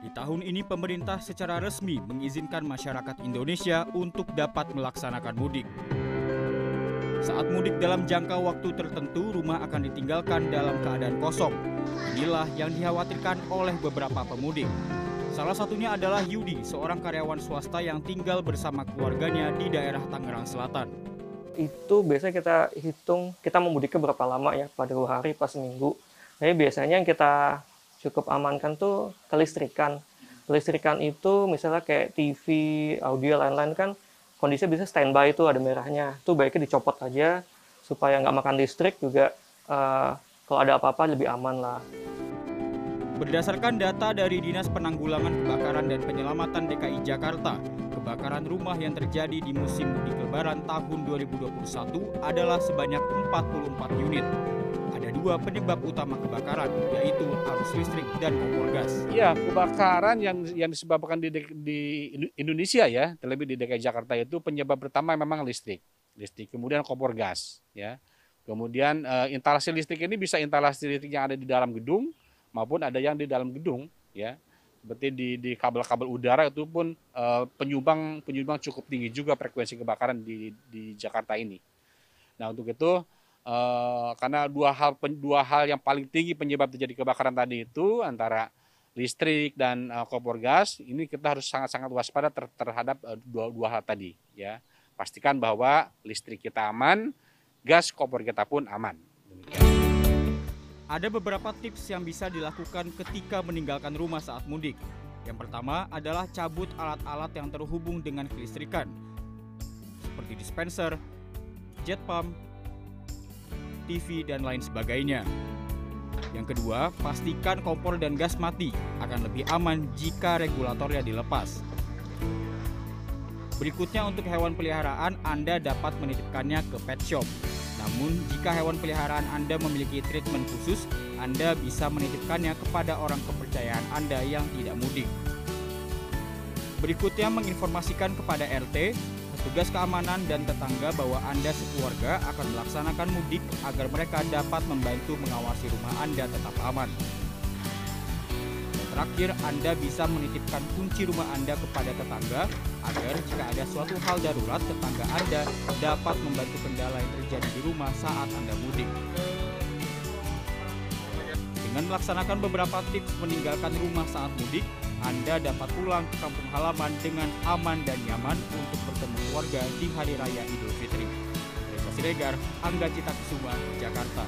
Di tahun ini pemerintah secara resmi mengizinkan masyarakat Indonesia untuk dapat melaksanakan mudik. Saat mudik dalam jangka waktu tertentu, rumah akan ditinggalkan dalam keadaan kosong. Inilah yang dikhawatirkan oleh beberapa pemudik. Salah satunya adalah Yudi, seorang karyawan swasta yang tinggal bersama keluarganya di daerah Tangerang Selatan. Itu biasanya kita hitung kita memudiknya berapa lama ya, pada dua hari, pas seminggu. Jadi biasanya yang kita cukup amankan tuh kelistrikan. Kelistrikan itu misalnya kayak TV, audio, lain-lain kan kondisinya bisa standby itu ada merahnya. Itu baiknya dicopot aja supaya nggak makan listrik juga uh, kalau ada apa-apa lebih aman lah. Berdasarkan data dari Dinas Penanggulangan Kebakaran dan Penyelamatan DKI Jakarta, kebakaran rumah yang terjadi di musim mudik lebaran tahun 2021 adalah sebanyak 44 unit ada dua penyebab utama kebakaran, yaitu arus listrik dan kompor gas. Iya, kebakaran yang yang disebabkan di, di Indonesia ya, terlebih di DKI Jakarta itu penyebab pertama memang listrik, listrik, kemudian kompor gas, ya. Kemudian uh, instalasi listrik ini bisa instalasi listrik yang ada di dalam gedung maupun ada yang di dalam gedung, ya. Seperti di di kabel-kabel udara itu pun uh, penyumbang penyumbang cukup tinggi juga frekuensi kebakaran di di Jakarta ini. Nah untuk itu Uh, karena dua hal dua hal yang paling tinggi penyebab terjadi kebakaran tadi itu antara listrik dan uh, kompor gas ini kita harus sangat-sangat waspada ter terhadap uh, dua, dua hal tadi ya. Pastikan bahwa listrik kita aman gas kompor kita pun aman. Ada beberapa tips yang bisa dilakukan ketika meninggalkan rumah saat mudik. Yang pertama adalah cabut alat-alat yang terhubung dengan kelistrikan seperti dispenser jet pump TV, dan lain sebagainya. Yang kedua, pastikan kompor dan gas mati akan lebih aman jika regulatornya dilepas. Berikutnya untuk hewan peliharaan Anda dapat menitipkannya ke pet shop. Namun jika hewan peliharaan Anda memiliki treatment khusus, Anda bisa menitipkannya kepada orang kepercayaan Anda yang tidak mudik. Berikutnya menginformasikan kepada RT, Petugas keamanan dan tetangga bahwa Anda sekeluarga akan melaksanakan mudik agar mereka dapat membantu mengawasi rumah Anda tetap aman. Dan terakhir, Anda bisa menitipkan kunci rumah Anda kepada tetangga agar jika ada suatu hal darurat, tetangga Anda dapat membantu kendala yang terjadi di rumah saat Anda mudik. Dengan melaksanakan beberapa tips meninggalkan rumah saat mudik, anda dapat pulang ke kampung halaman dengan aman dan nyaman untuk bertemu keluarga di Hari Raya Idul Fitri. Reza Siregar, Angga Cita Kusuma, Jakarta.